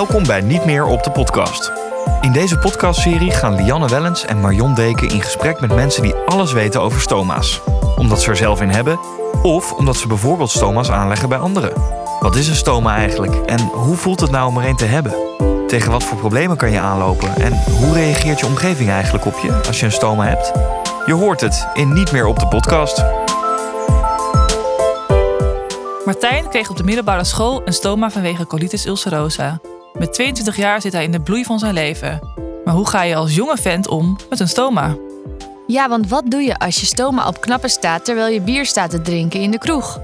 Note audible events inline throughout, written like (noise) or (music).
Welkom bij Niet meer op de podcast. In deze podcastserie gaan Lianne Wellens en Marion Deken in gesprek met mensen die alles weten over stoma's. Omdat ze er zelf in hebben of omdat ze bijvoorbeeld stoma's aanleggen bij anderen. Wat is een stoma eigenlijk en hoe voelt het nou om er een te hebben? Tegen wat voor problemen kan je aanlopen en hoe reageert je omgeving eigenlijk op je als je een stoma hebt? Je hoort het in Niet meer op de podcast. Martijn kreeg op de middelbare school een stoma vanwege colitis ulcerosa. Met 22 jaar zit hij in de bloei van zijn leven. Maar hoe ga je als jonge vent om met een stoma? Ja, want wat doe je als je stoma op knappen staat terwijl je bier staat te drinken in de kroeg?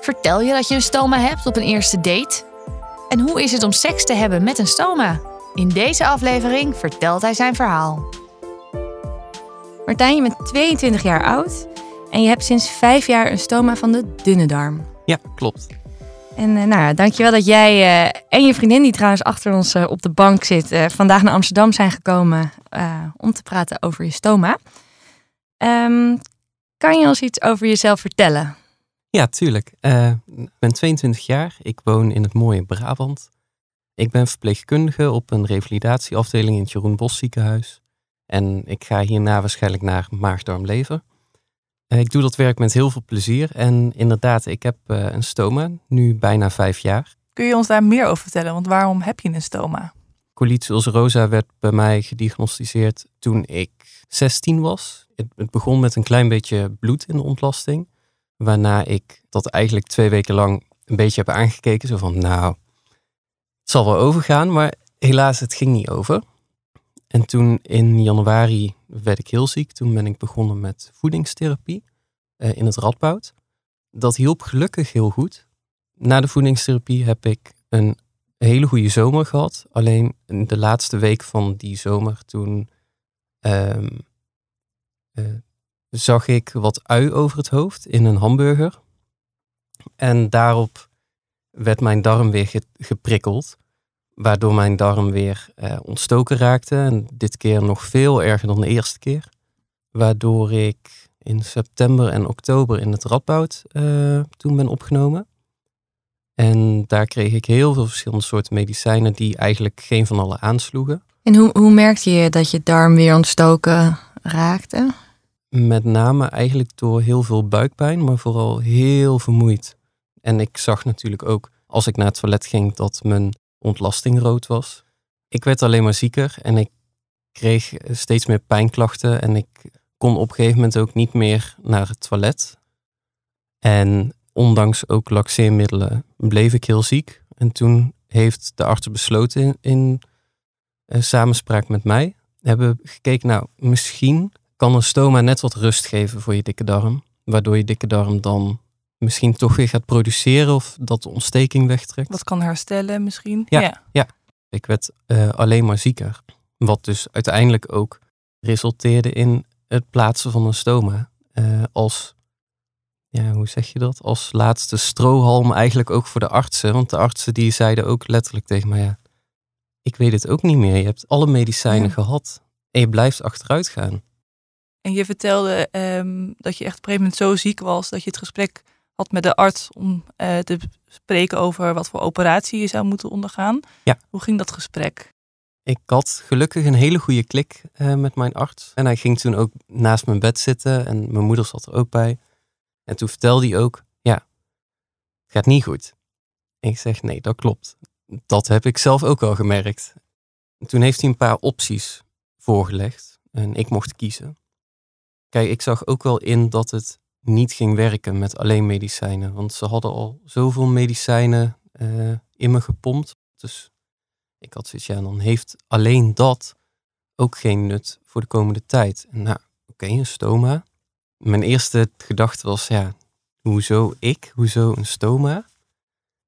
Vertel je dat je een stoma hebt op een eerste date? En hoe is het om seks te hebben met een stoma? In deze aflevering vertelt hij zijn verhaal. Martijn, je bent 22 jaar oud en je hebt sinds vijf jaar een stoma van de dunne darm. Ja, klopt. En uh, nou, dankjewel dat jij uh, en je vriendin, die trouwens achter ons uh, op de bank zit, vandaag naar Amsterdam zijn gekomen om te praten over je stoma. Um, kan je ons iets over jezelf vertellen? Ja, tuurlijk. ik ben 22 jaar. Ik woon in het mooie Brabant. Ik ben verpleegkundige op een revalidatieafdeling in het Jeroen Bos ziekenhuis. En ik ga hierna waarschijnlijk naar maagdarmlever. Uh, ik doe dat werk met heel veel plezier. En inderdaad, ik heb uh, een stoma, nu bijna vijf jaar. Kun je ons daar meer over vertellen? Want waarom heb je een stoma? Colitis ulcerosa werd bij mij gediagnosticeerd toen ik 16 was. Het, het, begon met een klein beetje bloed in de ontlasting. Waarna ik dat eigenlijk twee weken lang een beetje heb aangekeken. Zo van, nou, het zal wel overgaan. Maar helaas, het ging niet over. En toen in januari werd ik heel ziek. Toen ben ik begonnen met voedingstherapie uh, in het Radboud. Dat hielp gelukkig heel goed. Na de voedingstherapie heb ik een hele goede zomer gehad. Alleen de laatste week van die zomer, toen um, uh, zag ik wat ui over het hoofd in een hamburger. En daarop werd mijn darm weer ge geprikkeld waardoor mijn darm weer uh, ontstoken raakte. En dit keer nog veel erger dan de eerste keer. Waardoor ik in september en oktober in het Radboud uh, toen ben opgenomen. En daar kreeg ik heel veel verschillende soorten medicijnen die eigenlijk geen van alle aansloegen. En hoe, hoe merkte je dat je darm weer ontstoken raakte? Met name eigenlijk door heel veel buikpijn, maar vooral heel vermoeid. En ik zag natuurlijk ook als ik naar het toilet ging dat mijn ontlasting rood was. Ik werd alleen maar zieker en ik kreeg steeds meer pijnklachten en ik kon op een gegeven moment ook niet meer naar het toilet. En ondanks ook laxeermiddelen bleef ik heel ziek. En toen heeft de arts besloten in, in uh, samenspraak met mij, hebben gekeken, nou misschien kan een stoma net wat rust geven voor je dikke darm. Waardoor je dikke darm dan misschien toch weer gaat produceren of dat de ontsteking wegtrekt. Dat kan herstellen misschien. Ja, ja. ja. ik werd uh, alleen maar zieker. Wat dus uiteindelijk ook resulteerde in het plaatsen van een stoma. Uh, als, ja, hoe zeg je dat? Als laatste strohalm eigenlijk ook voor de artsen. Want de artsen die zeiden ook letterlijk tegen mij, ja, ik weet het ook niet meer. Je hebt alle medicijnen ja. gehad en je blijft achteruit gaan. En je vertelde um, dat je echt op een gegeven moment zo ziek was dat je het gesprek had met de arts om uh, te spreken over wat voor operatie je zou moeten ondergaan. Ja. Hoe ging dat gesprek? Ik had gelukkig een hele goede klik uh, met mijn arts. En hij ging toen ook naast mijn bed zitten en mijn moeder zat er ook bij. En toen vertelde hij ook, ja, het gaat niet goed. En ik zeg, nee, dat klopt. Dat heb ik zelf ook al gemerkt. En toen heeft hij een paar opties voorgelegd en ik mocht kiezen. Kijk, ik zag ook wel in dat het niet ging werken met alleen medicijnen. Want ze hadden al zoveel medicijnen uh, in me gepompt. Dus ik had zoiets, ja, dan heeft alleen dat ook geen nut voor de komende tijd. Nou, oké, een stoma. Mijn eerste gedachte was, ja, hoezo ik? Hoezo een stoma?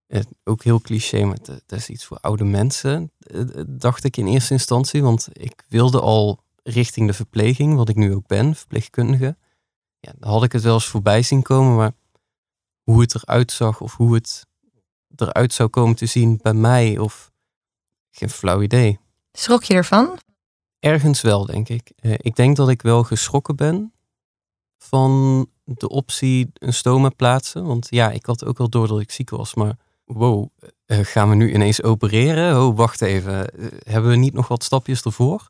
Uh, ook heel cliché, maar dat is iets voor oude mensen, uh, dacht ik in eerste instantie. Want ik wilde al richting de verpleging, wat ik nu ook ben, verpleegkundige ja, dan had ik het wel eens voorbij zien komen, maar hoe het eruit zag of hoe het eruit zou komen te zien bij mij of geen flauw idee. Schrok je ervan? Ergens wel, denk ik. Uh, ik denk dat ik wel geschrokken ben van de optie een stoma plaatsen. Want ja, ik had ook wel door dat ik ziek was, maar wow, eh, gaan we nu ineens opereren? Oh, wacht even. Eh, hebben we niet nog wat stapjes ervoor?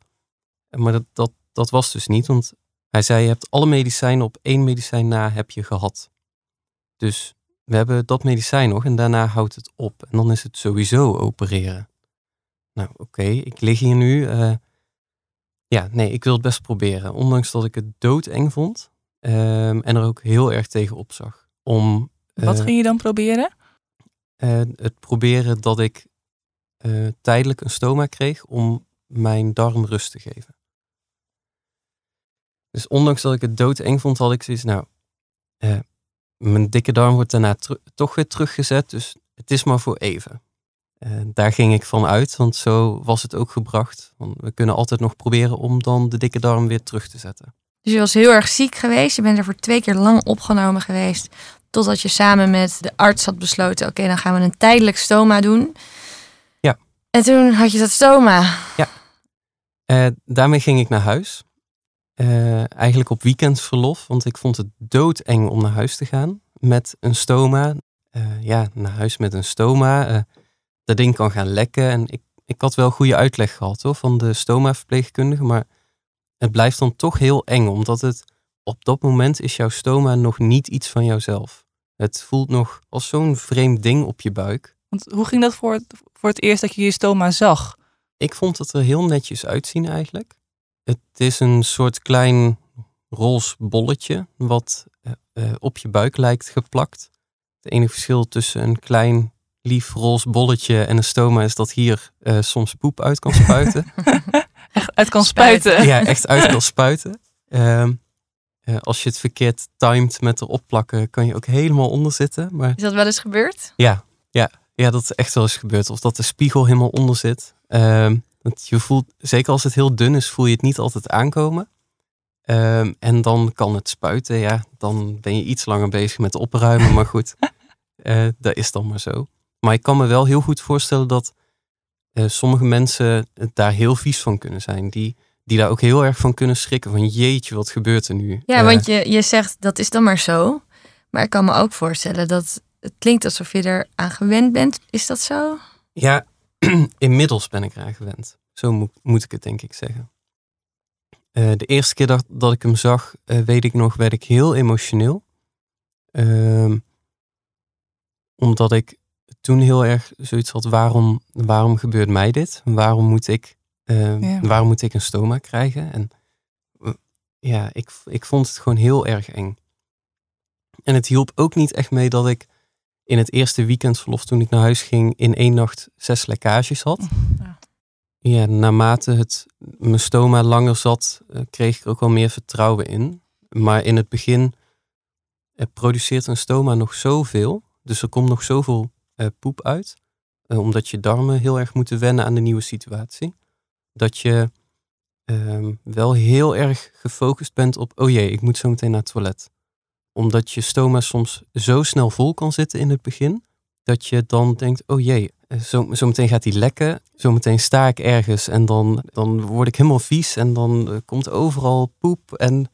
Maar dat, dat, dat was dus niet, want hij zei, je hebt alle medicijnen op één medicijn na heb je gehad. Dus we hebben dat medicijn nog en daarna houdt het op. En dan is het sowieso opereren. Nou, oké, ik lig hier nu. eh, ja, nee, ik wil het best proberen. Ondanks dat ik het doodeng vond ehm, en er ook heel erg tegen opzag. Om Wat eh, ging je dan proberen? eh, het proberen dat ik tijdelijk een stoma kreeg om mijn darm rust te geven. Dus ondanks dat ik het doodeng vond, had ik zoiets, nou, eh, mijn dikke darm wordt daarna toch weer teruggezet, dus het is maar voor even. Eh, daar ging ik van uit, want zo was het ook gebracht. Want we kunnen altijd nog proberen om dan de dikke darm weer terug te zetten. Dus je was heel erg ziek geweest. Je bent er voor twee keer lang opgenomen geweest. Totdat je samen met de arts had besloten: oké, dan gaan we een tijdelijk stoma doen. Ja. En toen had je dat stoma. Eh, daarmee ging ik naar huis. Eh, eigenlijk op weekendverlof, want ik vond het doodeng om naar huis te gaan met een stoma. Eh, ja, naar huis met een stoma. eh, dat ding kan gaan lekken. En ik, ik had wel goede uitleg gehad hoor, van de stoma-verpleegkundige. Maar het blijft dan toch heel eng, omdat het op dat moment is jouw stoma nog niet iets van jouzelf. Het voelt nog als zo'n vreemd ding op je buik. Want hoe ging dat voor het, voor het eerst dat je je stoma zag? Ik vond het er heel netjes uitzien eigenlijk. Het is een soort klein roze bolletje wat eh, eh, op je buik lijkt geplakt. Het enige verschil tussen een klein lief roze bolletje en een stoma is dat hier eh, soms poep uit kan spuiten. (laughs) Echt uit kan Spuiten. ja, echt uit kan spuiten. Ehm, eh, als je het verkeerd timed met erop plakken, kan je ook helemaal onder zitten. Maar Is dat wel eens gebeurd? ja, ja, ja, dat is echt wel eens gebeurd. Of dat de spiegel helemaal onder zit. Ehm, want je voelt, zeker als het heel dun is, voel je het niet altijd aankomen. Ehm, en dan kan het spuiten. Ja, dan ben je iets langer bezig met opruimen. Maar goed, (laughs) eh, dat is dan maar zo. Maar ik kan me wel heel goed voorstellen dat eh, sommige mensen daar heel vies van kunnen zijn. Die, die daar ook heel erg van kunnen schrikken. Van jeetje, wat gebeurt er nu? Ja, Eh, want je, je zegt dat is dan maar zo. Maar ik kan me ook voorstellen dat het klinkt alsof je er aan gewend bent. Is dat zo? Ja, (clears throat) inmiddels ben ik eraan gewend. Zo moet, moet ik het denk ik zeggen. Eh, de eerste keer dat, dat ik hem zag, eh, weet ik nog, werd ik heel emotioneel. Ehm, omdat ik toen heel erg zoiets had, waarom, waarom gebeurt mij dit? Waarom moet ik, eh, Ja. waarom moet ik een stoma krijgen? En ja, ik, ik vond het gewoon heel erg eng. En het hielp ook niet echt mee dat ik in het eerste weekendverlof toen ik naar huis ging in één nacht zes lekkages had. Ja. Ja, naarmate het mijn stoma langer zat, eh, kreeg ik er ook wel meer vertrouwen in. Maar in het begin eh, produceert een stoma nog zoveel. Dus er komt nog zoveel eh, poep uit. eh, omdat je darmen heel erg moeten wennen aan de nieuwe situatie. Dat je ehm, wel heel erg gefocust bent op, oh jee, ik moet zo meteen naar het toilet. Omdat je stoma soms zo snel vol kan zitten in het begin. Dat je dan denkt, oh jee, eh, zo, zo meteen gaat die lekken. Zo meteen sta ik ergens en dan, dan word ik helemaal vies. En dan eh, komt overal poep. En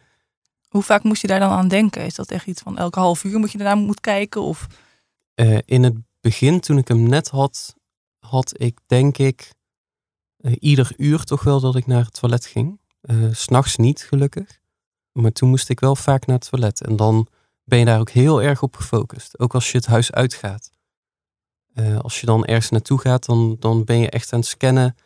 Hoe vaak moest je daar dan aan denken? Is dat echt iets van elke half uur moet je daarna moet kijken? Of Eh, in het begin, toen ik hem net had, had ik denk ik ieder uur toch wel dat ik naar het toilet ging. S S'nachts niet, gelukkig. Maar toen moest ik wel vaak naar het toilet. En dan ben je daar ook heel erg op gefocust. Ook als je het huis uitgaat. Eh, als je dan ergens naartoe gaat, dan, dan ben je echt aan het scannen.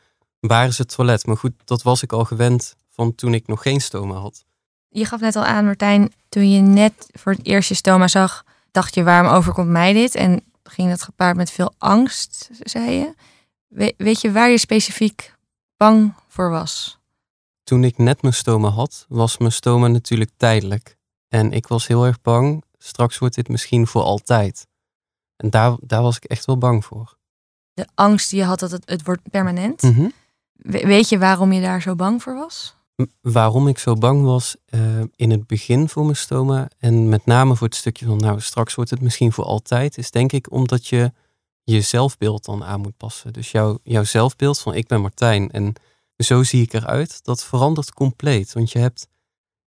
Waar is het toilet? Maar goed, dat was ik al gewend van toen ik nog geen stoma had. Je gaf net al aan, Martijn, toen je net voor het eerst je stoma zag, dacht je, waarom overkomt mij dit? En ging dat gepaard met veel angst, zei je. We- weet je waar je specifiek bang voor was? toen ik net mijn stoma had, was mijn stoma natuurlijk tijdelijk. En ik was heel erg bang, straks wordt dit misschien voor altijd. En daar, daar was ik echt wel bang voor. De angst die je had dat het, het wordt permanent. Mhm. We- weet je waarom je daar zo bang voor was? M- Waarom ik zo bang was eh, in het begin voor mijn stoma en met name voor het stukje van nou straks wordt het misschien voor altijd, is denk ik omdat je je zelfbeeld dan aan moet passen. Dus jouw, jouw zelfbeeld van ik ben Martijn en zo zie ik eruit, dat verandert compleet. Want je hebt,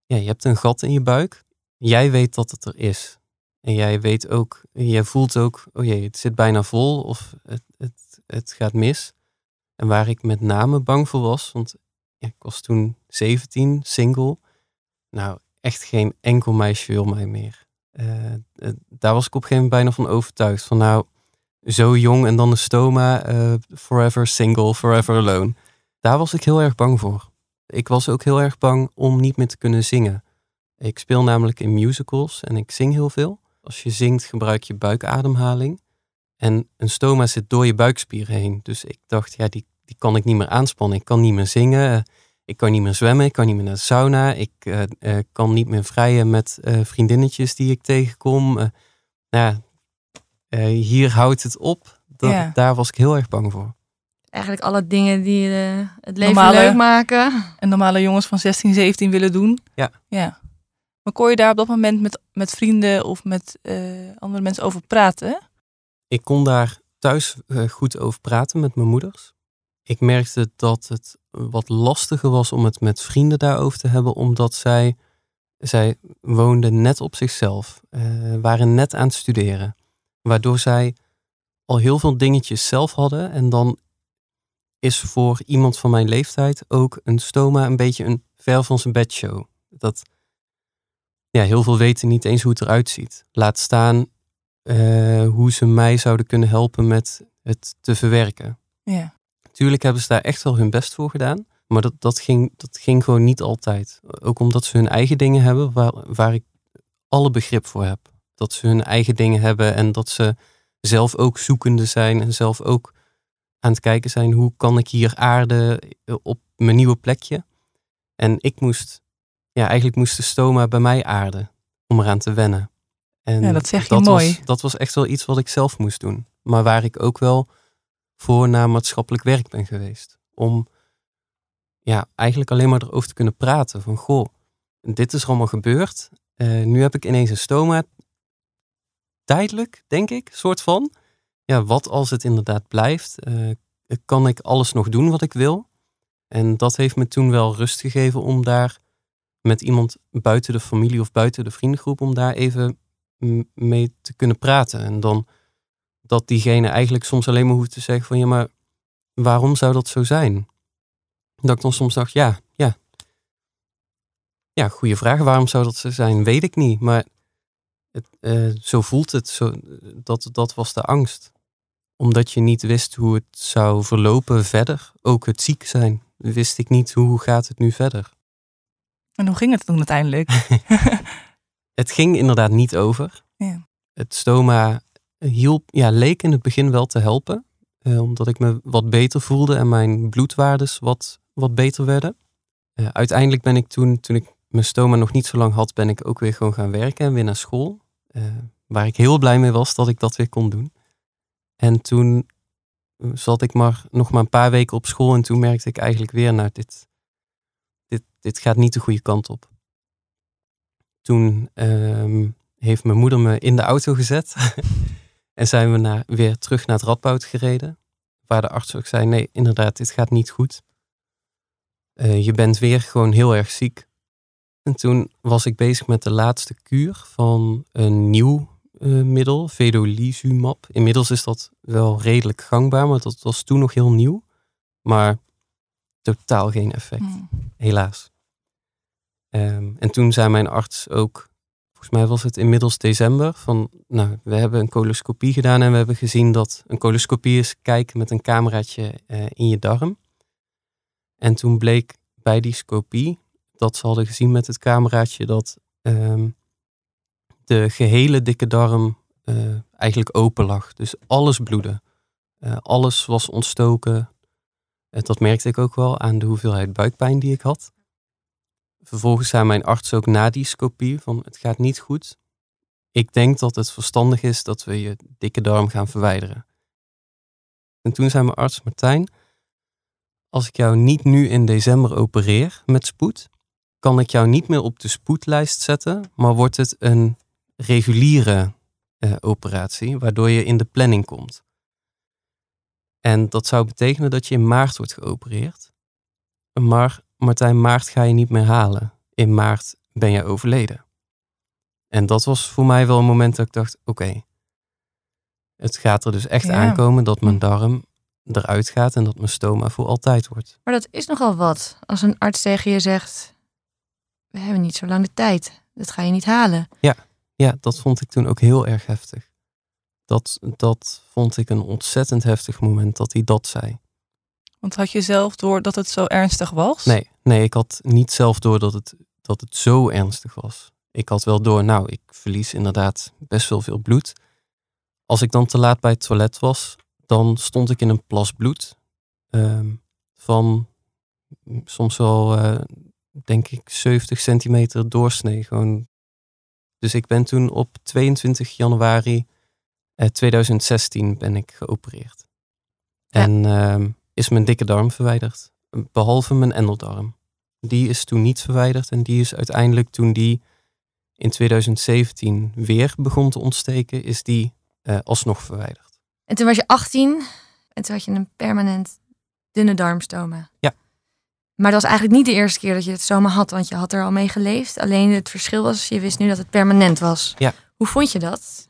ja, je hebt een gat in je buik. Jij weet dat het er is. En jij weet ook, jij voelt ook, oh jee, het zit bijna vol of het, het, het gaat mis. En waar ik met name bang voor was, want ik was toen 17, single. Nou, echt geen enkel meisje wil mij meer. Eh, eh, daar was ik op een gegeven moment bijna van overtuigd. Van nou, zo jong en dan een stoma, eh, forever single, forever alone. Daar was ik heel erg bang voor. Ik was ook heel erg bang om niet meer te kunnen zingen. Ik speel namelijk in musicals en ik zing heel veel. Als je zingt gebruik je buikademhaling. En een stoma zit door je buikspieren heen. Dus ik dacht, ja, die, die kan ik niet meer aanspannen. Ik kan niet meer zingen. Ik kan niet meer zwemmen. Ik kan niet meer naar de sauna. Ik uh, uh, kan niet meer vrijen met uh, vriendinnetjes die ik tegenkom. nou, hier houdt het op. Dat, ja. Daar was ik heel erg bang voor. Eigenlijk alle dingen die het leven normale, leuk maken. En normale jongens van 16, 17 willen doen. Ja. ja. Maar kon je daar op dat moment met, met vrienden of met andere mensen over praten? Ik kon daar thuis goed over praten met mijn moeders. Ik merkte dat het wat lastiger was om het met vrienden daarover te hebben, omdat zij, zij woonden net op zichzelf, uh, waren net aan het studeren. Waardoor zij al heel veel dingetjes zelf hadden. En dan is voor iemand van mijn leeftijd ook een stoma een beetje een ver van zijn bedshow. Dat, ja, heel veel weten niet eens hoe het eruit ziet. Laat staan uh, hoe ze mij zouden kunnen helpen met het te verwerken. Ja. Tuurlijk hebben ze daar echt wel hun best voor gedaan. Maar dat, dat, ging, dat ging gewoon niet altijd. Ook omdat ze hun eigen dingen hebben waar, waar ik alle begrip voor heb. Dat ze hun eigen dingen hebben en dat ze zelf ook zoekende zijn en zelf ook aan het kijken zijn hoe kan ik hier aarden op mijn nieuwe plekje. En ik moest, ja, eigenlijk moest de stoma bij mij aarden om eraan te wennen. En ja, dat zeg je dat mooi. Was, dat was echt wel iets wat ik zelf moest doen. Maar waar ik ook wel voor naar maatschappelijk werk ben geweest. Om ja, eigenlijk alleen maar erover te kunnen praten. Van goh, dit is er allemaal gebeurd. Uh, nu heb ik ineens een stoma. Tijdelijk, denk ik, soort van. Ja, wat als het inderdaad blijft? Uh, kan ik alles nog doen wat ik wil? En dat heeft me toen wel rust gegeven om daar met iemand buiten de familie of buiten de vriendengroep, om daar even mee te kunnen praten. En dan dat diegene eigenlijk soms alleen maar hoeft te zeggen van ja, maar waarom zou dat zo zijn? Dat ik dan soms dacht, ja, ja. Ja, goede vraag. Waarom zou dat zo zijn? Weet ik niet. Maar het, uh, zo voelt het. Zo, dat, dat was de angst. Omdat je niet wist hoe het zou verlopen verder. Ook het ziek zijn. Wist ik niet hoe gaat het nu verder. En hoe ging het toen uiteindelijk? (laughs) (laughs) het ging inderdaad niet over. Ja. Het stoma hielp, ja, leek in het begin wel te helpen. Uh, omdat ik me wat beter voelde en mijn bloedwaardes wat, wat beter werden. Uh, uiteindelijk ben ik toen, toen ik mijn stoma nog niet zo lang had, ben ik ook weer gewoon gaan werken en weer naar school. Uh, waar ik heel blij mee was dat ik dat weer kon doen. En toen zat ik maar nog maar een paar weken op school en toen merkte ik eigenlijk weer, nou, dit, dit, gaat niet de goede kant op. Toen ehm, heeft mijn moeder me in de auto gezet (laughs) En zijn we naar, weer terug naar het Radboud gereden. Waar de arts ook zei, nee, inderdaad, dit gaat niet goed. Uh, je bent weer gewoon heel erg ziek. En toen was ik bezig met de laatste kuur van een nieuw uh, middel, vedolizumab. Inmiddels is dat wel redelijk gangbaar, maar dat was toen nog heel nieuw. Maar totaal geen effect, hmm. helaas. Um, en toen zei mijn arts ook, volgens mij was het inmiddels december, van nou, we hebben een coloscopie gedaan en we hebben gezien dat een coloscopie is kijken met een cameraatje uh, in je darm. En toen bleek bij die scopie dat ze hadden gezien met het cameraatje dat um, de gehele dikke darm uh, eigenlijk open lag. Dus alles bloedde. Uh, alles was ontstoken. Dat merkte ik ook wel aan de hoeveelheid buikpijn die ik had. Vervolgens zei mijn arts ook na die scopie van het gaat niet goed. Ik denk dat het verstandig is dat we je dikke darm gaan verwijderen. En toen zei mijn arts Martijn, als ik jou niet nu in december opereer met spoed, kan ik jou niet meer op de spoedlijst zetten, maar wordt het een reguliere eh, operatie, waardoor je in de planning komt. En dat zou betekenen dat je in maart wordt geopereerd. Maar Martijn, maart ga je niet meer halen. In maart ben je overleden. En dat was voor mij wel een moment dat ik dacht, oké, het gaat er dus echt aankomen dat mijn darm eruit gaat en dat mijn stoma voor altijd wordt. Maar dat is nogal wat. Als een arts tegen je zegt, we hebben niet zo lang de tijd. Dat ga je niet halen. Ja, dat vond ik toen ook heel erg heftig. Dat, dat vond ik een ontzettend heftig moment dat hij dat zei. Want had je zelf door dat het zo ernstig was? Nee, nee, ik had niet zelf door dat het, dat het zo ernstig was. Ik had wel door, nou, ik verlies inderdaad best wel veel bloed. Als ik dan te laat bij het toilet was, dan stond ik in een plas bloed. ehm, van soms wel, eh, denk ik, 70 centimeter doorsnee. Gewoon. Dus ik ben toen op 22 januari eh, 2016 ben ik geopereerd. Ja. En ehm, is mijn dikke darm verwijderd. Behalve mijn endeldarm. Die is toen niet verwijderd. En die is uiteindelijk toen die in 2017 weer begon te ontsteken, is die eh, alsnog verwijderd. En toen was je 18 en toen had je een permanent dunne darmstoma. Ja. Maar dat was eigenlijk niet de eerste keer dat je het stoma had, want je had er al mee geleefd. Alleen het verschil was, je wist nu dat het permanent was. Ja. Hoe vond je dat?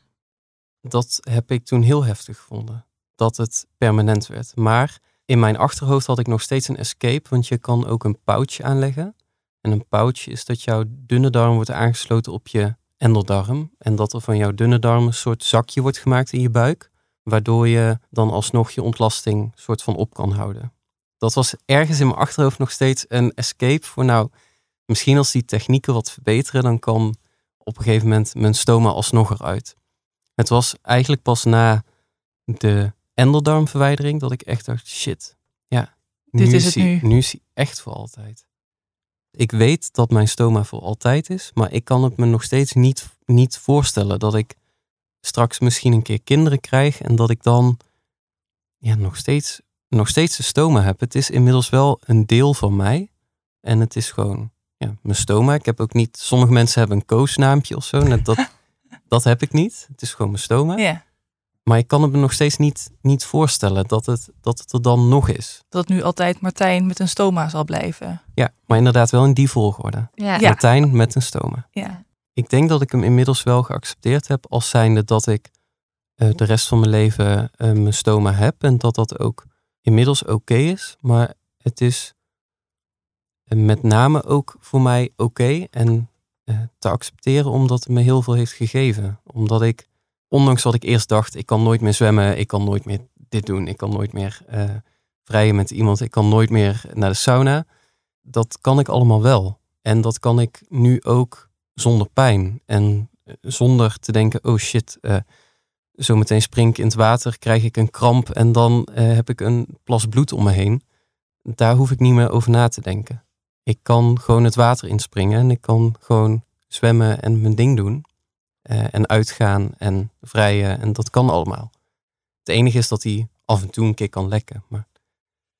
Dat heb ik toen heel heftig gevonden. Dat het permanent werd. Maar in mijn achterhoofd had ik nog steeds een escape. Want je kan ook een pouch aanleggen. En een pouch is dat jouw dunne darm wordt aangesloten op je endeldarm. En dat er van jouw dunne darm een soort zakje wordt gemaakt in je buik. Waardoor je dan alsnog je ontlasting soort van op kan houden. Dat was ergens in mijn achterhoofd nog steeds een escape voor nou... Misschien als die technieken wat verbeteren, dan kan op een gegeven moment mijn stoma alsnog eruit. Het was eigenlijk pas na de endeldarmverwijdering dat ik echt dacht, shit, ja, Dit nu is het nu. Nu hij echt voor altijd. Ik weet dat mijn stoma voor altijd is, maar ik kan het me nog steeds niet, niet voorstellen dat ik straks misschien een keer kinderen krijg en dat ik dan ja, nog, steeds, nog steeds een stoma heb. Het is inmiddels wel een deel van mij en het is gewoon ja, mijn stoma. Ik heb ook niet, sommige mensen hebben een koosnaampje of zo, net dat, (laughs) dat heb ik niet. Het is gewoon mijn stoma. Ja. Maar ik kan het me nog steeds niet, niet voorstellen dat het, dat het er dan nog is. Dat nu altijd Martijn met een stoma zal blijven. Ja, maar inderdaad wel in die volgorde. Ja. Martijn met een stoma. Ja. Ik denk dat ik hem inmiddels wel geaccepteerd heb als zijnde dat ik eh, de rest van mijn leven eh, mijn stoma heb. En dat dat ook inmiddels oké is. Maar het is eh, met name ook voor mij oké en te accepteren omdat het me heel veel heeft gegeven. Omdat ik, ondanks wat ik eerst dacht, ik kan nooit meer zwemmen, ik kan nooit meer dit doen, ik kan nooit meer eh, vrijen met iemand, ik kan nooit meer naar de sauna. Dat kan ik allemaal wel. En dat kan ik nu ook zonder pijn. En eh, zonder te denken, oh shit, eh zometeen spring ik in het water, krijg ik een kramp en dan eh, heb ik een plas bloed om me heen. Daar hoef ik niet meer over na te denken. Ik kan gewoon het water inspringen en ik kan gewoon zwemmen en mijn ding doen. Eh, en uitgaan en vrijen en dat kan allemaal. Het enige is dat hij af en toe een keer kan lekken. Maar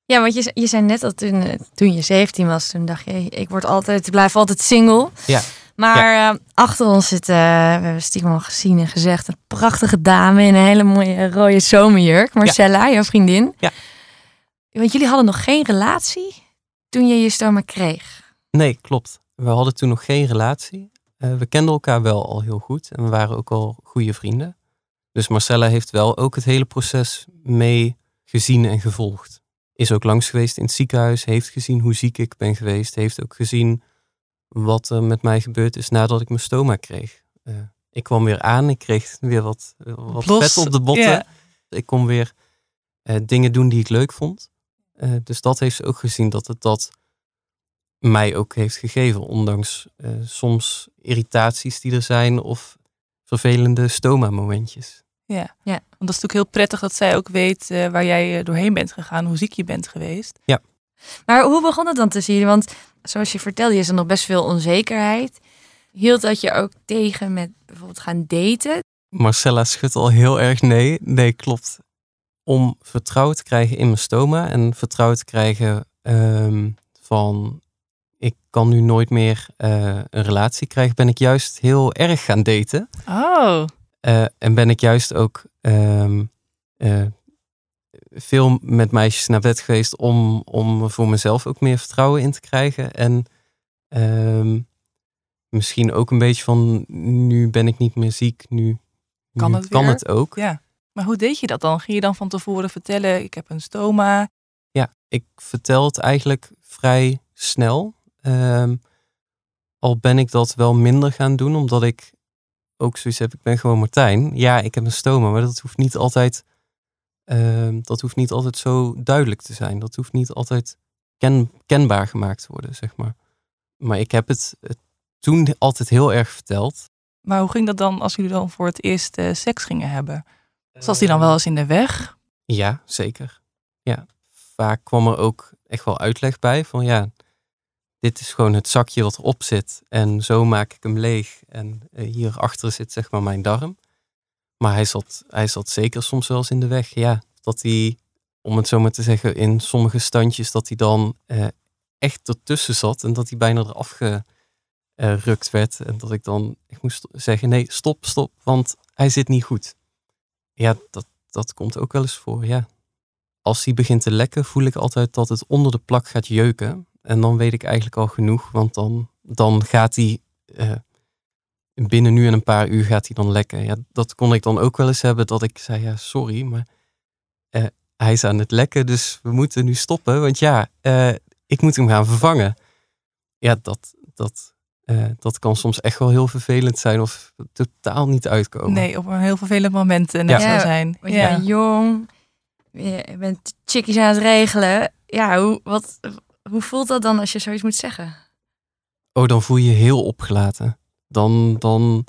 Ja, want je, je zei net dat toen, eh, toen je 17 was, toen dacht je, ik word altijd, ik blijf altijd single. Ja. Maar eh, achter ons zit, we hebben stiekem al gezien en gezegd, een prachtige dame in een hele mooie rode zomerjurk. Marcella, jouw vriendin. Ja. Want jullie hadden nog geen relatie toen je je stoma kreeg. Nee, klopt. We hadden toen nog geen relatie. Eh, we kenden elkaar wel al heel goed en we waren ook al goede vrienden. Dus Marcella heeft wel ook het hele proces mee gezien en gevolgd. Is ook langs geweest in het ziekenhuis, heeft gezien hoe ziek ik ben geweest, heeft ook gezien wat er met mij gebeurd is nadat ik mijn stoma kreeg. Eh, ik kwam weer aan, ik kreeg weer wat, wat Los, vet op de botten. Ik kon weer eh, dingen doen die ik leuk vond. Eh, dus dat heeft ze ook gezien dat het dat mij ook heeft gegeven. Ondanks eh, soms irritaties die er zijn of vervelende stoma-momentjes. Ja. Ja. Want dat is natuurlijk heel prettig dat zij ook weet eh, waar jij doorheen bent gegaan, hoe ziek je bent geweest. Maar hoe begon het dan tussen jullie? Want zoals je vertelde, is er nog best veel onzekerheid. Hield dat je ook tegen met bijvoorbeeld gaan daten? Marcella schudt al heel erg nee. Nee, klopt. Om vertrouwen te krijgen in mijn stoma en vertrouwen te krijgen ehm, van ik kan nu nooit meer eh, een relatie krijgen, ben ik juist heel erg gaan daten. Oh, Eh, en ben ik juist ook ehm, eh, veel met meisjes naar bed geweest om, om voor mezelf ook meer vertrouwen in te krijgen. En ehm, misschien ook een beetje van nu ben ik niet meer ziek, nu Kan nu het kan weer? het ook. ja. Maar hoe deed je dat dan? Ging je dan van tevoren vertellen, ik heb een stoma? Ja, ik vertel het eigenlijk vrij snel. Ehm, al ben ik dat wel minder gaan doen, omdat ik ook zoiets heb, ik ben gewoon Martijn. Ja, ik heb een stoma, maar dat hoeft niet altijd, ehm, dat hoeft niet altijd zo duidelijk te zijn. Dat hoeft niet altijd ken, kenbaar gemaakt te worden, zeg maar. Maar ik heb het, het toen altijd heel erg verteld. Maar hoe ging dat dan als jullie dan voor het eerst eh, seks gingen hebben? Zat die dan wel eens in de weg? Ja, zeker. Ja, vaak kwam er ook echt wel uitleg bij van ja, dit is gewoon het zakje wat erop zit en zo maak ik hem leeg en uh, hierachter zit zeg maar mijn darm. Maar hij zat, hij zat zeker soms wel eens in de weg. Ja, dat hij, om het zo maar te zeggen, in sommige standjes dat hij dan uh, echt ertussen zat en dat hij bijna eraf gerukt werd. En dat ik dan echt moest zeggen, nee, stop, stop, want hij zit niet goed. Ja, dat, dat komt ook wel eens voor, ja. Als hij begint te lekken, voel ik altijd dat het onder de plak gaat jeuken. En dan weet ik eigenlijk al genoeg, want dan, dan gaat hij uh, binnen nu en een paar uur gaat hij dan lekken. Ja, dat kon ik dan ook wel eens hebben, dat ik zei, ja, sorry, maar uh, hij is aan het lekken, dus we moeten nu stoppen. Want ja, uh, ik moet hem gaan vervangen. Ja, dat, dat, dat kan soms echt wel heel vervelend zijn of totaal niet uitkomen. Nee, op een heel vervelend moment net ja. zo zijn. Ja. je bent jong, je bent chickies aan het regelen. Ja, hoe, wat, hoe voelt dat dan als je zoiets moet zeggen? Oh, dan voel je je heel opgelaten. Dan, dan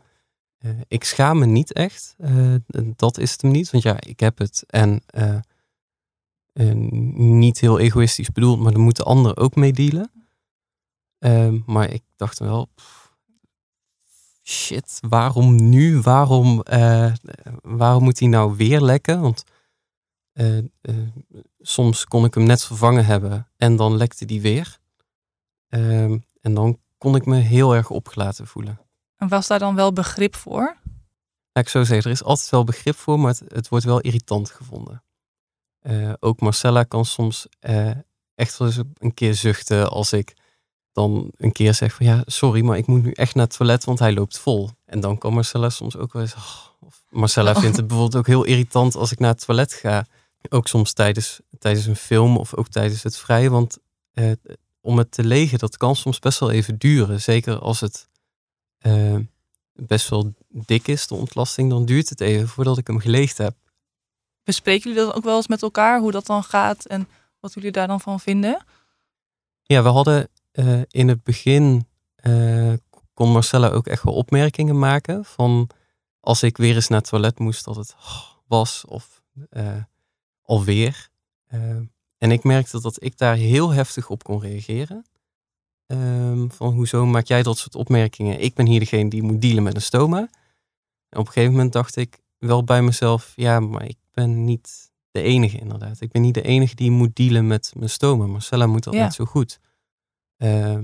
uh, ik schaam me niet echt. Uh, dat is het hem niet. Want ja, ik heb het. En uh, niet heel egoïstisch bedoeld, maar dan moeten anderen ook mee dealen. Ehm, maar ik dacht wel, pff, shit, waarom nu? Waarom, waarom moet hij nou weer lekken? Want soms kon ik hem net vervangen hebben en dan lekte die weer. Um, en dan kon ik me heel erg opgelaten voelen. En was daar dan wel begrip voor? Ja, ik zou zeggen, er is altijd wel begrip voor, maar het, het wordt wel irritant gevonden. Ook Marcella kan soms echt wel eens een keer zuchten als ik dan een keer zeg van ja, sorry, maar ik moet nu echt naar het toilet, want hij loopt vol. En dan kan Marcella soms ook wel eens... Oh, of Marcella oh. (laughs) vindt het bijvoorbeeld ook heel irritant als ik naar het toilet ga. Ook soms tijdens, tijdens een film of ook tijdens het vrij. Want eh, om het te legen, dat kan soms best wel even duren. Zeker als het eh, best wel dik is, de ontlasting, dan duurt het even voordat ik hem geleegd heb. Bespreken jullie dat ook wel eens met elkaar, hoe dat dan gaat en wat jullie daar dan van vinden? Ja, we hadden uh, in het begin, uh, kon Marcella ook echt wel opmerkingen maken van als ik weer eens naar het toilet moest, dat het was of uh, alweer. Uh, en ik merkte dat ik daar heel heftig op kon reageren. Um, van hoezo maak jij dat soort opmerkingen? Ik ben hier degene die moet dealen met een stoma. En op een gegeven moment dacht ik wel bij mezelf, ja, maar ik ben niet de enige inderdaad. Ik ben niet de enige die moet dealen met mijn stoma. Marcella moet dat ja. net zo goed. Uh,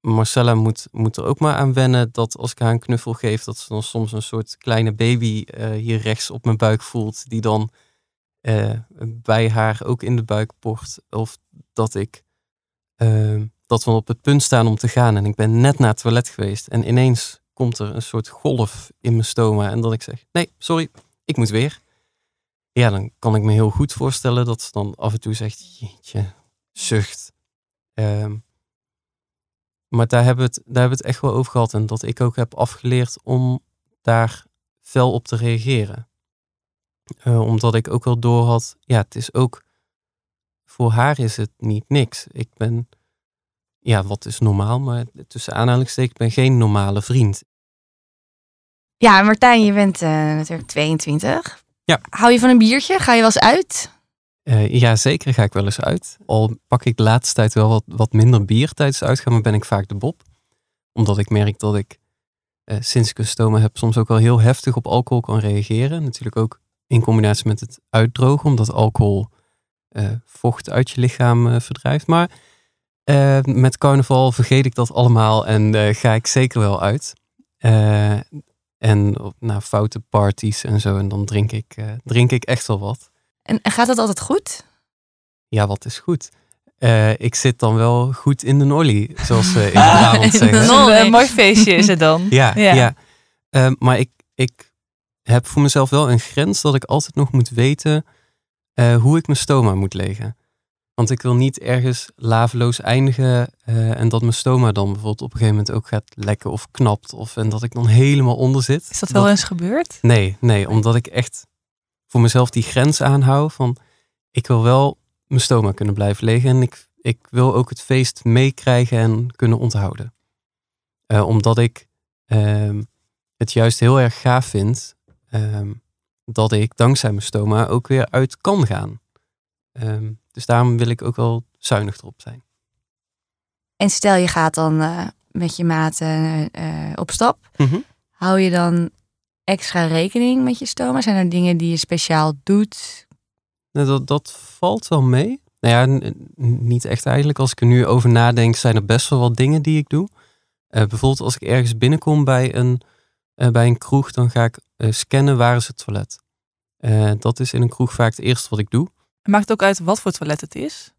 Marcella moet, moet er ook maar aan wennen dat als ik haar een knuffel geef, dat ze dan soms een soort kleine baby uh, hier rechts op mijn buik voelt, die dan uh, bij haar ook in de buik port. Of dat ik dat we op het punt staan om te gaan en ik ben net naar het toilet geweest en ineens komt er een soort golf in mijn stoma en dat ik zeg, nee, sorry, ik moet weer. Ja, dan kan ik me heel goed voorstellen dat ze dan af en toe zegt, jeetje, zucht. Um, maar daar hebben, we het, daar hebben we het echt wel over gehad en dat ik ook heb afgeleerd om daar fel op te reageren. Uh, omdat ik ook wel door had, ja, het is ook, voor haar is het niet niks. Ik ben, ja, wat is normaal, maar tussen aanhalingstekens, ik ben geen normale vriend. Ja, Martijn, je bent uh, natuurlijk 22. Ja. Hou je van een biertje? Ga je wel eens uit? Uh, ja, zeker ga ik wel eens uit. Al pak ik de laatste tijd wel wat, wat minder bier tijdens het uitgaan, maar ben ik vaak de bob. Omdat ik merk dat ik uh, sinds ik een stoma heb soms ook wel heel heftig op alcohol kan reageren. Natuurlijk ook in combinatie met het uitdrogen, omdat alcohol uh, vocht uit je lichaam verdrijft. Maar met carnaval vergeet ik dat allemaal en ga ik zeker wel uit. en op nou, foute parties en zo. En dan drink ik, drink ik echt wel wat. En gaat dat altijd goed? Ja, wat is goed? ik zit dan wel goed in de nolly, zoals ze in (laughs) Brabant zeggen. Een mooi feestje is het dan. (laughs) ja, ja. ja. maar ik, ik heb voor mezelf wel een grens dat ik altijd nog moet weten eh, hoe ik mijn stoma moet legen. Want ik wil niet ergens laveloos eindigen eh, en dat mijn stoma dan bijvoorbeeld op een gegeven moment ook gaat lekken of knapt. Of, en dat ik dan helemaal onder zit. Is dat wel eens gebeurd? Nee, nee, omdat ik echt voor mezelf die grens aanhoud van ik wil wel mijn stoma kunnen blijven liggen en ik, ik wil ook het feest meekrijgen en kunnen onthouden. Eh, omdat ik ehm, het juist heel erg gaaf vind ehm, dat ik dankzij mijn stoma ook weer uit kan gaan. Ehm, dus daarom wil ik ook wel zuinig erop zijn. En stel je gaat dan eh, met je maten eh, op stap. Mhm. Hou je dan extra rekening met je stoma? Zijn er dingen die je speciaal doet? Nou, dat, dat valt wel mee. Nou ja, niet echt eigenlijk. Als ik er nu over nadenk, zijn er best wel wat dingen die ik doe. Eh, bijvoorbeeld als ik ergens binnenkom bij een, eh, bij een kroeg, dan ga ik eh, scannen waar is het toilet. Eh, dat is in een kroeg vaak het eerste wat ik doe. Maakt het ook uit wat voor toilet het is?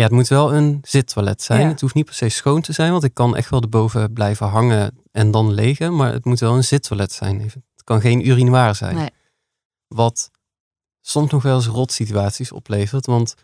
Ja, het moet wel een zittoilet zijn. Ja. Het hoeft niet per se schoon te zijn, want ik kan echt wel erboven blijven hangen en dan liggen. Maar het moet wel een zittoilet zijn. Even- Het kan geen urinoir zijn. Nee. Wat soms nog wel eens rotsituaties oplevert. Want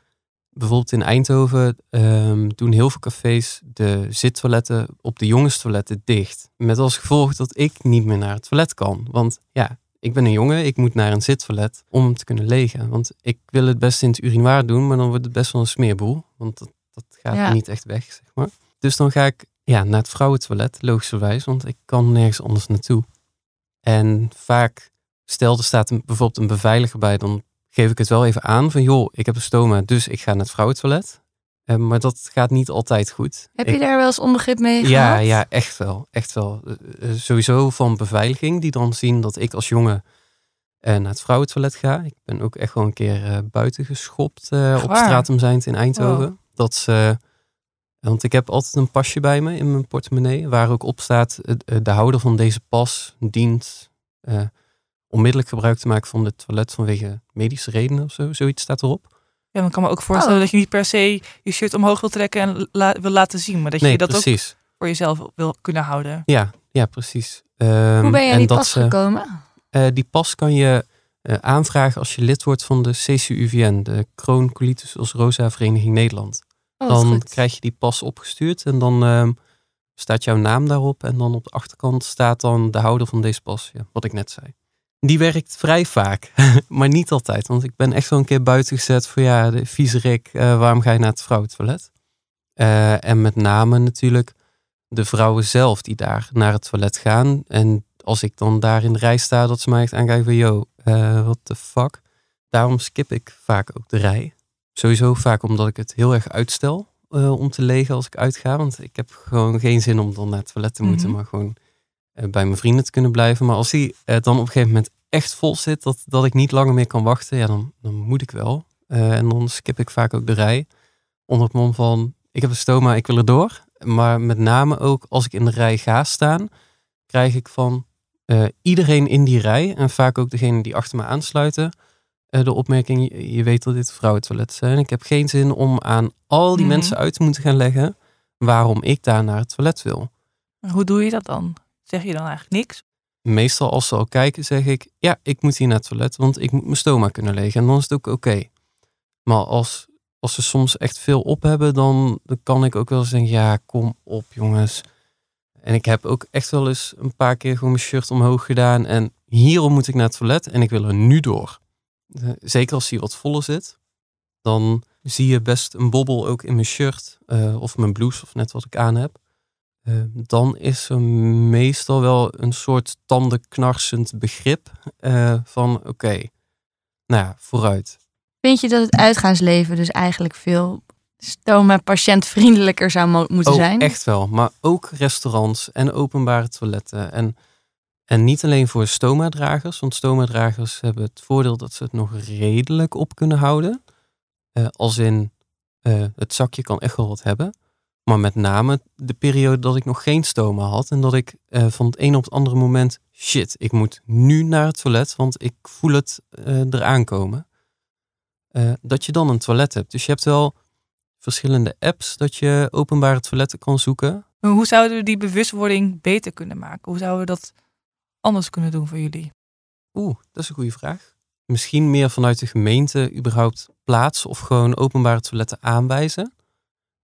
bijvoorbeeld in Eindhoven ehm, doen heel veel cafés de zittoiletten op de jongenstoiletten dicht. Met als gevolg dat ik niet meer naar het toilet kan. Want ja, ik ben een jongen, ik moet naar een zittoilet om te kunnen legen. Want ik wil het best in het urinoir doen, maar dan wordt het best wel een smeerboel. Want dat, dat gaat Ja. niet echt weg, zeg maar. Dus dan ga ik ja, naar het vrouwentoilet, logischerwijs, want ik kan nergens anders naartoe. En vaak, stel er staat een, bijvoorbeeld een beveiliger bij, dan geef ik het wel even aan van joh, ik heb een stoma, dus ik ga naar het vrouwentoilet. Eh, maar dat gaat niet altijd goed. Heb Ik- je daar wel eens onbegrip mee ja, gehad? ja, echt wel. Echt wel. Eh, eh, sowieso van beveiliging, die dan zien dat ik als jongen eh, naar het vrouwentoilet ga. Ik ben ook echt wel een keer buiten geschopt op waar? Stratum Zijnd in Eindhoven. Dat ze, want ik heb altijd een pasje bij me in mijn portemonnee, waar ook op staat, de houder van deze pas dient onmiddellijk gebruik te maken van het toilet vanwege medische redenen of zo. Zoiets staat erop. Ja, dan kan me ook voorstellen Oh. dat je niet per se je shirt omhoog wil trekken en la- wil laten zien. Maar dat je dat ook voor jezelf wil kunnen houden. Ja, ja, precies. Ehm, Hoe ben je aan die pas ze- gekomen? Eh, die pas kan je eh, aanvragen als je lid wordt van de CCUVN, de Crohn Colitis Ulcerosa Vereniging Nederland. Oh, dan goed. krijg je die pas opgestuurd en dan ehm, staat jouw naam daarop. En dan op de achterkant staat dan de houder van deze pas, ja, wat ik net zei. Die werkt vrij vaak, (laughs) maar niet altijd. Want ik ben echt wel een keer buiten gezet voor ja, de viezerik, eh waarom ga je naar het vrouwentoilet? Eh, en met name natuurlijk de vrouwen zelf die daar naar het toilet gaan. En als ik dan daar in de rij sta, dat ze mij echt aankijken van, yo, eh what the fuck? Daarom skip ik vaak ook de rij. Sowieso vaak omdat ik het heel erg uitstel om te legen als ik uitga. Want ik heb gewoon geen zin om dan naar het toilet te moeten, Mhm. maar gewoon bij mijn vrienden te kunnen blijven. Maar als die eh, dan op een gegeven moment echt vol zit, dat, dat ik niet langer meer kan wachten, ja, dan, dan moet ik wel. Eh, en dan skip ik vaak ook de rij. Onder het mom van, ik heb een stoma, ik wil er door. Maar met name ook als ik in de rij ga staan, krijg ik van eh, iedereen in die rij, en vaak ook degene die achter me aansluiten, eh, de opmerking, je, je weet dat dit vrouwentoiletten zijn. Ik heb geen zin om aan al die Mhm. mensen uit te moeten gaan leggen waarom ik daar naar het toilet wil. Hoe doe je dat dan? Zeg je dan eigenlijk niks? Meestal als ze al kijken, zeg ik, ja, ik moet hier naar het toilet, want ik moet mijn stoma kunnen legen. En dan is het ook oké. Maar als, als ze soms echt veel op hebben, dan, dan kan ik ook wel eens ja, kom op jongens. En ik heb ook echt wel eens een paar keer gewoon mijn shirt omhoog gedaan. En hierom moet ik naar het toilet en ik wil er nu door. Eh, Zeker als die wat voller zit. Dan zie je best een bobbel ook in mijn shirt eh, of mijn blouse of net wat ik aan heb. Eh, dan is er meestal wel een soort tandenknarsend begrip eh, van oké, nou ja, vooruit. Vind je dat het uitgaansleven dus eigenlijk veel stoma-patiëntvriendelijker zou mo- moeten Oh, zijn? echt wel. Maar ook restaurants en openbare toiletten. En, en niet alleen voor stoma-dragers, want stoma-dragers hebben het voordeel dat ze het nog redelijk op kunnen houden. Eh, als in, het zakje kan echt wel wat hebben. Maar met name de periode dat ik nog geen stoma had en dat ik eh, van het een op het andere moment, shit, ik moet nu naar het toilet, want ik voel het eh, eraan komen. Eh, dat je dan een toilet hebt. Dus je hebt wel verschillende apps dat je openbare toiletten kan zoeken. Maar Hoe zouden we die bewustwording beter kunnen maken? Hoe zouden we dat anders kunnen doen voor jullie? Oeh, dat is een goede vraag. Misschien meer vanuit de gemeente überhaupt plaats of gewoon openbare toiletten aanwijzen.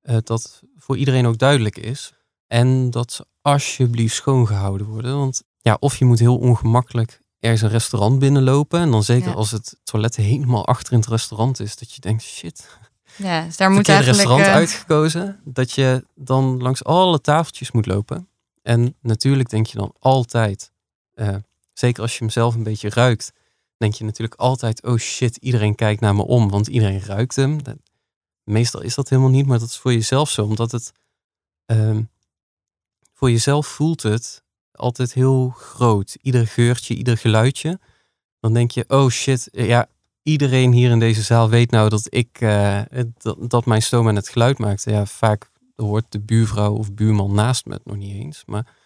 Uh, dat voor iedereen ook duidelijk is. En dat ze alsjeblieft schoongehouden worden. Want ja, of je moet heel ongemakkelijk ergens een restaurant binnenlopen. En dan zeker als het toilet helemaal achter in het restaurant is. Dat je denkt, shit. Ja, dus daar moet eigenlijk... restaurant uh... uitgekozen. Dat je dan langs alle tafeltjes moet lopen. En natuurlijk denk je dan altijd, uh, zeker als je hem zelf een beetje ruikt, denk je natuurlijk altijd, oh shit, iedereen kijkt naar me om, want iedereen ruikt hem. Meestal is dat helemaal niet, maar dat is voor jezelf zo, omdat het um, voor jezelf voelt het altijd heel groot. Ieder geurtje, ieder geluidje. Dan denk je, oh shit, ja, iedereen hier in deze zaal weet nou dat ik, uh, dat, dat, mijn stoma het geluid maakt. Ja, vaak hoort de buurvrouw of buurman naast me het nog niet eens. Maar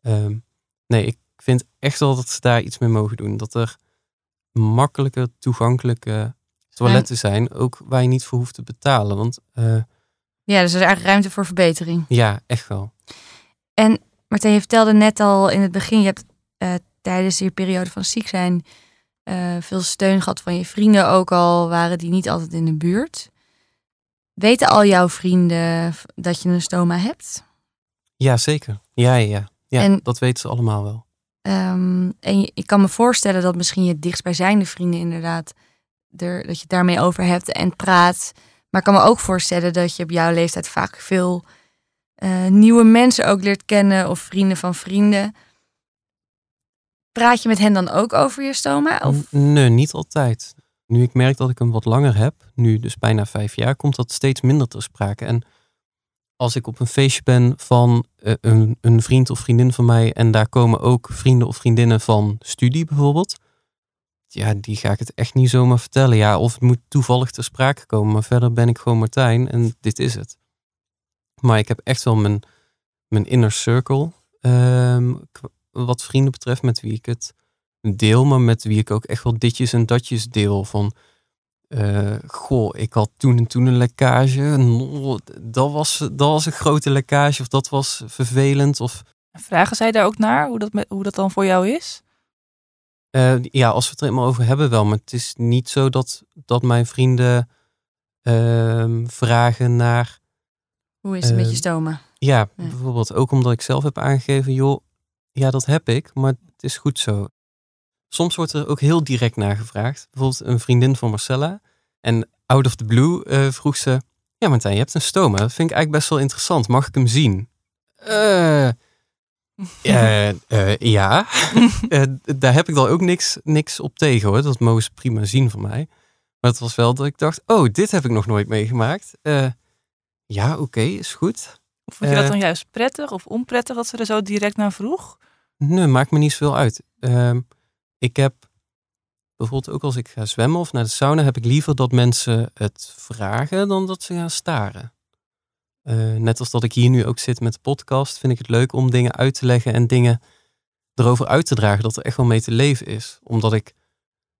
um, nee, ik vind echt wel dat ze daar iets mee mogen doen. Dat er makkelijke, toegankelijke toiletten zijn, ook waar je niet voor hoeft te betalen. Want, uh, ja, dus er is eigenlijk ruimte voor verbetering. Ja, echt wel. En Martijn, je vertelde net al in het begin, je hebt uh, tijdens je periode van ziek zijn uh, veel steun gehad van je vrienden, ook al waren die niet altijd in de buurt. Weten al jouw vrienden dat je een stoma hebt? Ja, zeker. Ja, ja, ja. En, dat weten ze allemaal wel. Um, en ik kan me voorstellen dat misschien je dichtstbijzijnde vrienden inderdaad er, dat je het daarmee over hebt en praat. Maar ik kan me ook voorstellen dat je op jouw leeftijd vaak veel uh, nieuwe mensen ook leert kennen of vrienden van vrienden. Praat je met hen dan ook over je stoma? Of? Nee, niet altijd. Nu ik merk dat ik hem wat langer heb, nu dus bijna vijf jaar, komt dat steeds minder ter sprake. En als ik op een feestje ben van uh, een, een, vriend of vriendin van mij en daar komen ook vrienden of vriendinnen van studie bijvoorbeeld, ja, die ga ik het echt niet zomaar vertellen. Ja, of het moet toevallig ter sprake komen, maar verder ben ik gewoon Martijn en dit is het. Maar ik heb echt wel mijn, mijn inner circle, um, wat vrienden betreft, met wie ik het deel, maar met wie ik ook echt wel ditjes en datjes deel van uh, goh, ik had toen en toen een lekkage. Dat was, dat was een grote lekkage of dat was vervelend. Of... Vragen zij daar ook naar, hoe dat, hoe dat dan voor jou is? Uh, ja, als we het er helemaal over hebben wel. Maar het is niet zo dat, dat mijn vrienden uh, vragen naar... Hoe is het met je ehm, stomen? Ja, ja, bijvoorbeeld ook omdat ik zelf heb aangegeven... joh, ja, dat heb ik, maar het is goed zo. Soms wordt er ook heel direct naar gevraagd. Bijvoorbeeld een vriendin van Marcella. En out of the blue uh, vroeg ze... Ja, Martijn, je hebt een stoma. Dat vind ik eigenlijk best wel interessant. Mag ik hem zien? Uh, (laughs) uh, ja. (laughs) daar heb ik dan ook niks, niks op tegen hoor. Dat mogen ze prima zien van mij. Maar het was wel dat ik dacht... Oh, dit heb ik nog nooit meegemaakt. ja, oké, is goed. Vond je dat dan juist prettig of onprettig dat ze er zo direct naar vroeg? Nee, maakt me niet zoveel uit. Uh, ik heb bijvoorbeeld ook als ik ga zwemmen of naar de sauna, heb ik liever dat mensen het vragen dan dat ze gaan staren. Uh, net als dat ik hier nu ook zit met de podcast, vind ik het leuk om dingen uit te leggen en dingen erover uit te dragen dat er echt wel mee te leven is. Omdat ik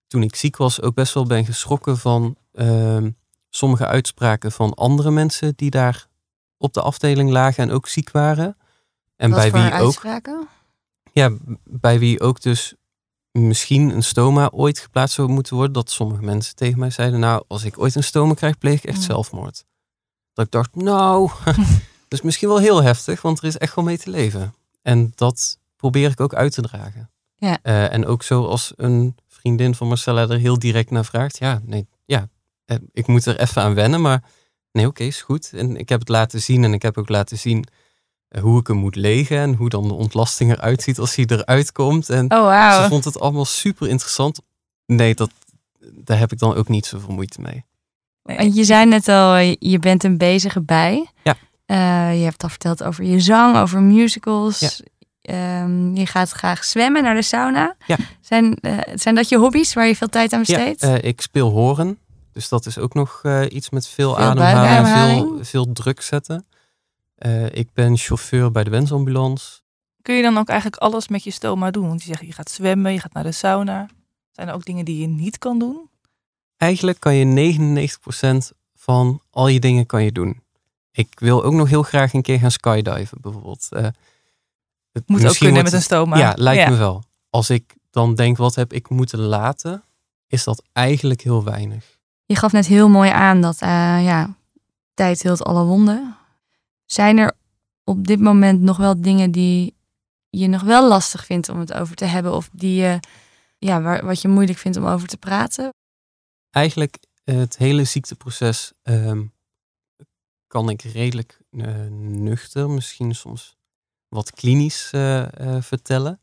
toen ik ziek was ook best wel ben geschrokken van uh, sommige uitspraken van andere mensen die daar op de afdeling lagen en ook ziek waren. En Wat bij wie uitspraken? ook. Ja, bij wie ook dus misschien een stoma ooit geplaatst zou moeten worden. Dat sommige mensen tegen mij zeiden, nou, als ik ooit een stoma krijg, pleeg ik echt zelfmoord. Dat ik dacht, nou, (laughs) (laughs) dat is misschien wel heel heftig, want er is echt wel mee te leven. En dat probeer ik ook uit te dragen. Ja. Uh, en ook zo als een vriendin van Marcella er heel direct naar vraagt. Ja, nee, ja, eh, ik moet er even aan wennen, maar nee, oké, is goed. En ik heb het laten zien en ik heb ook laten zien hoe ik hem moet legen en hoe dan de ontlasting eruit ziet als hij eruit komt. En oh, wow. ze vond het allemaal super interessant. Nee, dat, daar heb ik dan ook niet zoveel moeite mee. Want je zei net al, je bent een bezige bij. Ja. Uh, je hebt al verteld over je zang, over musicals. Ja. Um, je gaat graag zwemmen naar de sauna. Ja. Zijn, uh, zijn dat je hobby's waar je veel tijd aan besteedt? Ja, uh, ik speel horen. Dus dat is ook nog iets met veel, veel ademhaling, veel, veel druk zetten. Uh, ik ben chauffeur bij de wensambulance. Kun je dan ook eigenlijk alles met je stoma doen? Want je zegt je gaat zwemmen, je gaat naar de sauna. Zijn er ook dingen die je niet kan doen? Eigenlijk kan je 99% van al je dingen kan je doen. Ik wil ook nog heel graag een keer gaan skydiven bijvoorbeeld. Uh, het moet ook kunnen met een stoma. Ja, lijkt me wel. Als ik dan denk wat heb ik moeten laten, is dat eigenlijk heel weinig. Je gaf net heel mooi aan dat eh, ja, tijd hield alle wonden. Zijn er op dit moment nog wel dingen die je nog wel lastig vindt om het over te hebben? Of die je, ja, waar, wat je moeilijk vindt om over te praten? Eigenlijk eh, het hele ziekteproces ehm, kan ik redelijk uh, nuchter, misschien soms wat klinisch uh, vertellen.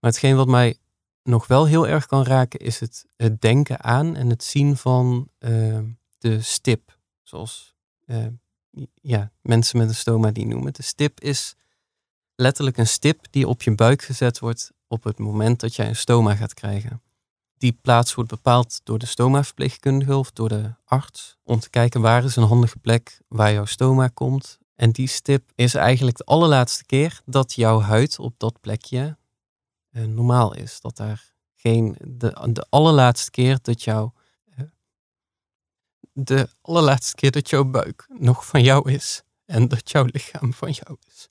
Maar hetgeen wat mij nog wel heel erg kan raken is het, het denken aan en het zien van ehm, de stip. Zoals ja, mensen met een stoma die noemen. De stip is letterlijk een stip die op je buik gezet wordt op het moment dat jij een stoma gaat krijgen. Die plaats wordt bepaald door de stoma-verpleegkundige of door de arts om te kijken waar is een handige plek waar jouw stoma komt. En die stip is eigenlijk de allerlaatste keer dat jouw huid op dat plekje eh, normaal is. Dat daar geen, de, de allerlaatste keer dat jouw eh, de allerlaatste keer dat jouw buik nog van jou is en dat jouw lichaam van jou is.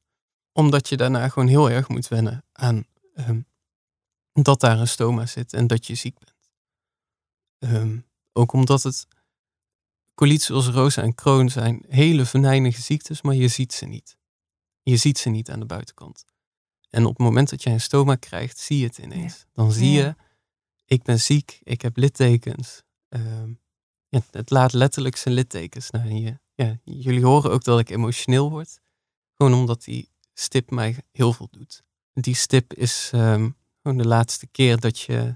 Omdat je daarna gewoon heel erg moet wennen aan um, dat daar een stoma zit en dat je ziek bent. Um, ook omdat het colitis ulcerosa en Crohn zijn hele venijnige ziektes, maar je ziet ze niet. Je ziet ze niet aan de buitenkant. En op het moment dat jij een stoma krijgt, zie je het ineens. Dan zie je, ik ben ziek, ik heb littekens. Um, ja, het laat letterlijk zijn littekens naar je. Ja, jullie horen ook dat ik emotioneel word. Gewoon omdat die stip mij heel veel doet. Die stip is um, gewoon de laatste keer dat je,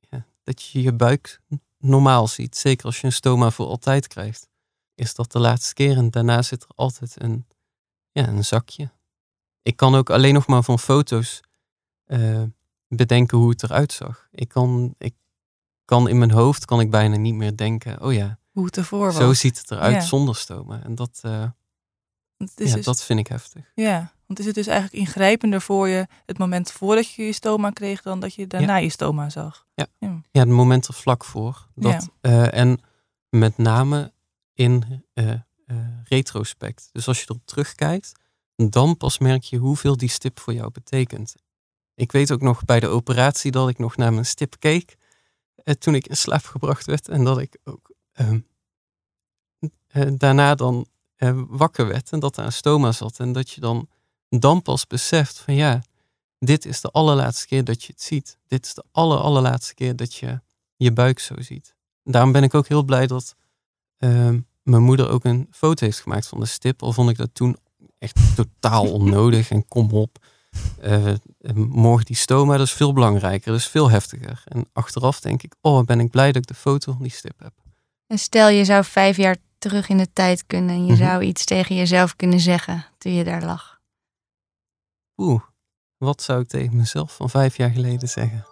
ja, dat je je buik normaal ziet. Zeker als je een stoma voor altijd krijgt. Is dat de laatste keer en daarna zit er altijd een, ja, een zakje. Ik kan ook alleen nog maar van foto's uh, bedenken hoe het eruit zag. Ik kan, ik kan in mijn hoofd kan ik bijna niet meer denken, oh ja, hoe het ervoor was. Zo ziet het eruit zonder stoma. En dat, uh, ja, dus, dat vind ik heftig. Ja, want is het dus eigenlijk ingrijpender voor je het moment voordat je je stoma kreeg dan dat je daarna je stoma zag? Ja, ja. ja het moment er vlak voor. Dat, uh, en met name in uh, retrospect. Dus als je erop terugkijkt, dan pas merk je hoeveel die stip voor jou betekent. Ik weet ook nog bij de operatie dat ik nog naar mijn stip keek. toen ik in slaap gebracht werd. En dat ik ook Ehm, eh, daarna dan wakker werd en dat er een stoma zat. En dat je dan, dan pas beseft van ja, dit is de allerlaatste keer dat je het ziet. Dit is de aller, allerlaatste keer dat je je buik zo ziet. daarom ben ik ook heel blij dat ehm, mijn moeder ook een foto heeft gemaakt van de stip. Al vond ik dat toen echt totaal (laughs) onnodig en kom op. Uh, morgen die stoma, dat is veel belangrijker, dat is veel heftiger. En achteraf denk ik, oh, ben ik blij dat ik de foto van die stip heb. En stel je zou vijf jaar terug in de tijd kunnen en je mhm. zou iets tegen jezelf kunnen zeggen toen je daar lag. Oeh, wat zou ik tegen mezelf van vijf jaar geleden zeggen?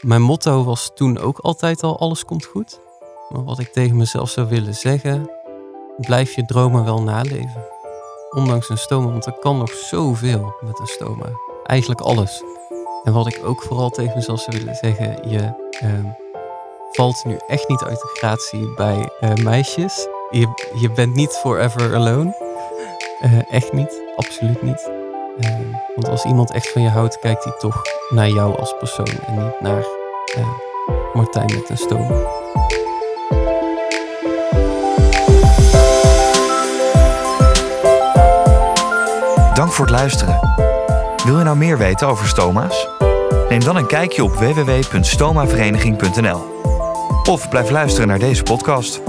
Mijn motto was toen ook altijd al alles komt goed. Maar wat ik tegen mezelf zou willen zeggen, blijf je dromen wel naleven. Ondanks een stoma, want er kan nog zoveel met een stoma. Eigenlijk alles. En wat ik ook vooral tegen mezelf zou willen zeggen, je ehm, valt nu echt niet uit de gratie bij uh, meisjes. Je, je bent niet forever alone. Uh, (laughs) echt niet, absoluut niet. Uh, want als iemand echt van je houdt, kijkt hij toch naar jou als persoon en niet naar Martijn met een stoom. Dank voor het luisteren. Wil je nou meer weten over stoma's? Neem dan een kijkje op www.stomavereniging.nl. Of blijf luisteren naar deze podcast.